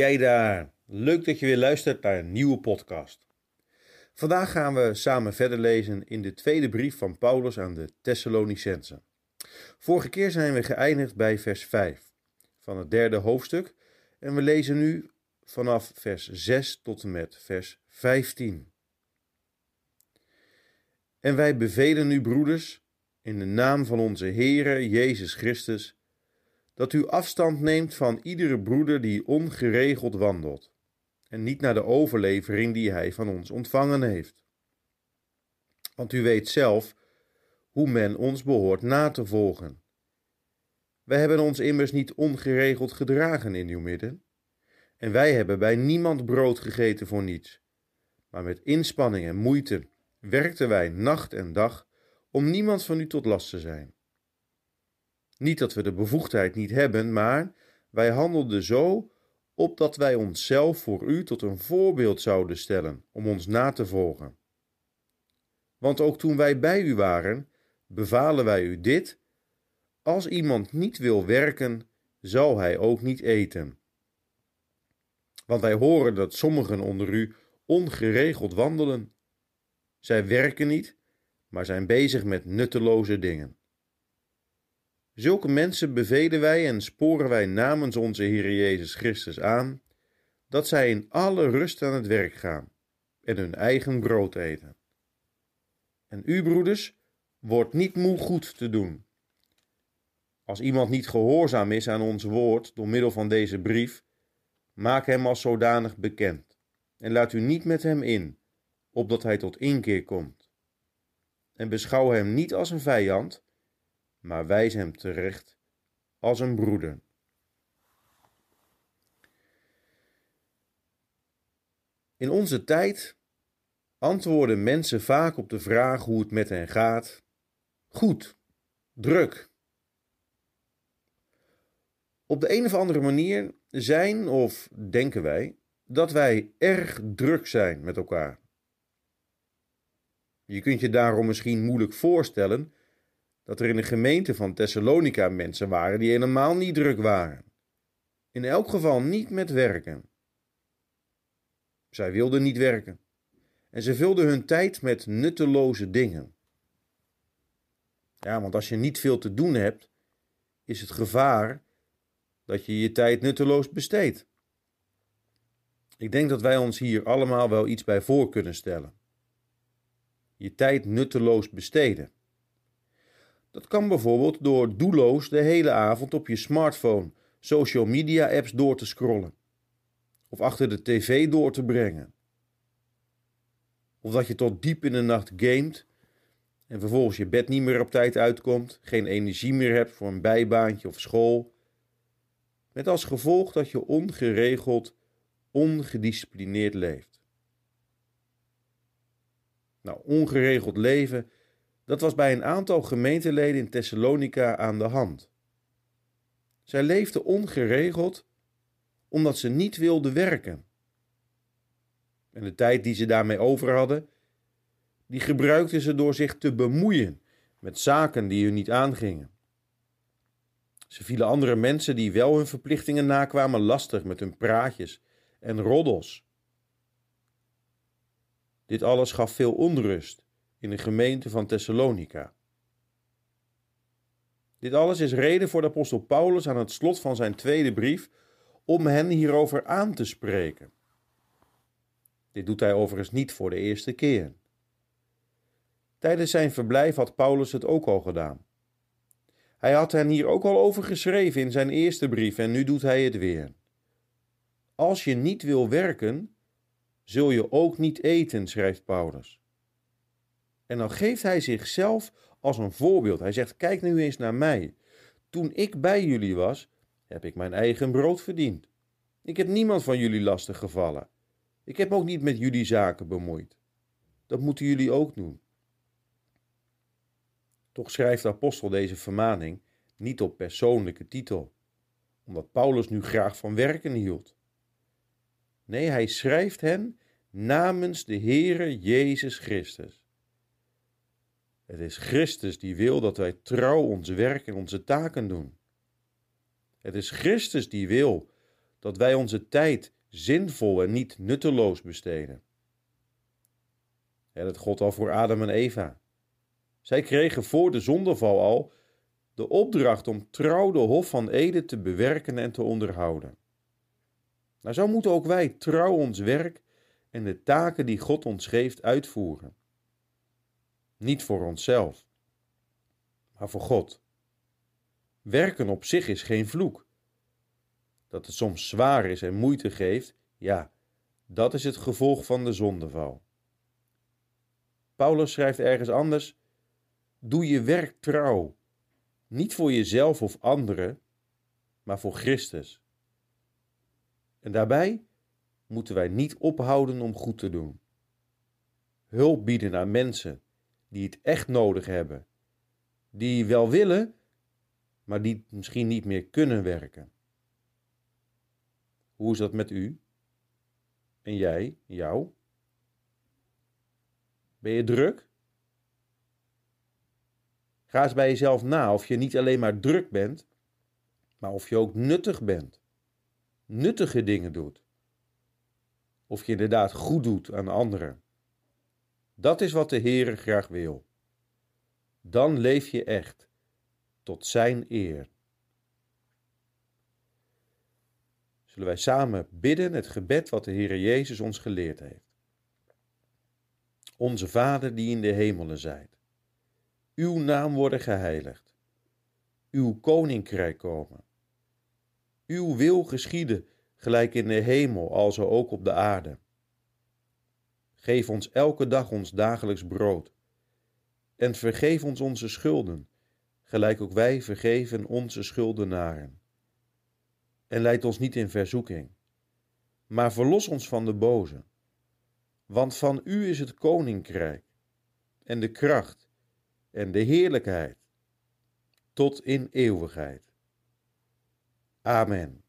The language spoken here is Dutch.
Hij daar. Leuk dat je weer luistert naar een nieuwe podcast. Vandaag gaan we samen verder lezen in de tweede brief van Paulus aan de Thessalonicensen. Vorige keer zijn we geëindigd bij vers 5 van het derde hoofdstuk en we lezen nu vanaf vers 6 tot en met vers 15. En wij bevelen u, broeders, in de naam van onze Heere Jezus Christus, dat u afstand neemt van iedere broeder die ongeregeld wandelt, en niet naar de overlevering die hij van ons ontvangen heeft. Want u weet zelf hoe men ons behoort na te volgen. Wij hebben ons immers niet ongeregeld gedragen in uw midden, en wij hebben bij niemand brood gegeten voor niets, maar met inspanning en moeite werkten wij nacht en dag om niemand van u tot last te zijn. Niet dat we de bevoegdheid niet hebben, maar wij handelden zo opdat wij onszelf voor u tot een voorbeeld zouden stellen om ons na te volgen. Want ook toen wij bij u waren, bevalen wij u dit: als iemand niet wil werken, zal hij ook niet eten. Want wij horen dat sommigen onder u ongeregeld wandelen. Zij werken niet, maar zijn bezig met nutteloze dingen. Zulke mensen bevelen wij en sporen wij namens onze Heer Jezus Christus aan, dat zij in alle rust aan het werk gaan en hun eigen brood eten. En u, broeders, wordt niet moe goed te doen. Als iemand niet gehoorzaam is aan ons woord door middel van deze brief, maak hem als zodanig bekend en laat u niet met hem in, opdat hij tot inkeer komt. En beschouw hem niet als een vijand, maar wijs hem terecht als een broeder. In onze tijd antwoorden mensen vaak op de vraag hoe het met hen gaat: goed, druk. Op de een of andere manier zijn of denken wij dat wij erg druk zijn met elkaar. Je kunt je daarom misschien moeilijk voorstellen dat er in de gemeente van Thessalonica mensen waren die helemaal niet druk waren. In elk geval niet met werken. Zij wilden niet werken en ze vulden hun tijd met nutteloze dingen. Ja, want als je niet veel te doen hebt, is het gevaar dat je je tijd nutteloos besteedt. Ik denk dat wij ons hier allemaal wel iets bij voor kunnen stellen. Je tijd nutteloos besteden. Dat kan bijvoorbeeld door doelloos de hele avond op je smartphone social media apps door te scrollen. Of achter de tv door te brengen. Of dat je tot diep in de nacht gamet en vervolgens je bed niet meer op tijd uitkomt, geen energie meer hebt voor een bijbaantje of school. Met als gevolg dat je ongeregeld, ongedisciplineerd leeft. Nou, ongeregeld leven dat was bij een aantal gemeenteleden in Thessalonica aan de hand. Zij leefden ongeregeld omdat ze niet wilden werken. En de tijd die ze daarmee over hadden, die gebruikten ze door zich te bemoeien met zaken die hun niet aangingen. Ze vielen andere mensen die wel hun verplichtingen nakwamen lastig met hun praatjes en roddels. Dit alles gaf veel onrust in de gemeente van Thessalonica. Dit alles is reden voor de apostel Paulus aan het slot van zijn tweede brief om hen hierover aan te spreken. Dit doet hij overigens niet voor de eerste keer. Tijdens zijn verblijf had Paulus het ook al gedaan. Hij had hen hier ook al over geschreven in zijn eerste brief en nu doet hij het weer. Als je niet wil werken, zul je ook niet eten, schrijft Paulus. En dan geeft hij zichzelf als een voorbeeld. Hij zegt: Kijk nu eens naar mij. Toen ik bij jullie was, heb ik mijn eigen brood verdiend. Ik heb niemand van jullie lastig gevallen. Ik heb ook niet met jullie zaken bemoeid. Dat moeten jullie ook doen. Toch schrijft de apostel deze vermaning niet op persoonlijke titel, omdat Paulus nu graag van werken hield. Nee, hij schrijft hen namens de Heere Jezus Christus. Het is Christus die wil dat wij trouw ons werk en onze taken doen. Het is Christus die wil dat wij onze tijd zinvol en niet nutteloos besteden. En dat God al voor Adam en Eva. Zij kregen voor de zondeval al de opdracht om trouw de Hof van Eden te bewerken en te onderhouden. Nou, zo moeten ook wij trouw ons werk en de taken die God ons geeft uitvoeren. Niet voor onszelf, maar voor God. Werken op zich is geen vloek. Dat het soms zwaar is en moeite geeft, ja, dat is het gevolg van de zondeval. Paulus schrijft ergens anders: Doe je werk trouw, niet voor jezelf of anderen, maar voor Christus. En daarbij moeten wij niet ophouden om goed te doen. Hulp bieden aan mensen die het echt nodig hebben, die wel willen, maar die misschien niet meer kunnen werken. Hoe is dat met u? En jij, jou? Ben je druk? Ga eens bij jezelf na of je niet alleen maar druk bent, maar of je ook nuttig bent. Nuttige dingen doet. Of je inderdaad goed doet aan anderen. Dat is wat de Heere graag wil. Dan leef je echt tot Zijn eer. Zullen wij samen bidden het gebed wat de Heere Jezus ons geleerd heeft. Onze Vader die in de hemelen zijt. Uw naam worden geheiligd. Uw koninkrijk komen. Uw wil geschieden, gelijk in de hemel, alzo ook op de aarde. Geef ons elke dag ons dagelijks brood. En vergeef ons onze schulden, gelijk ook wij vergeven onze schuldenaren. En leid ons niet in verzoeking, maar verlos ons van de boze. Want van u is het koninkrijk, en de kracht, en de heerlijkheid, tot in eeuwigheid. Amen.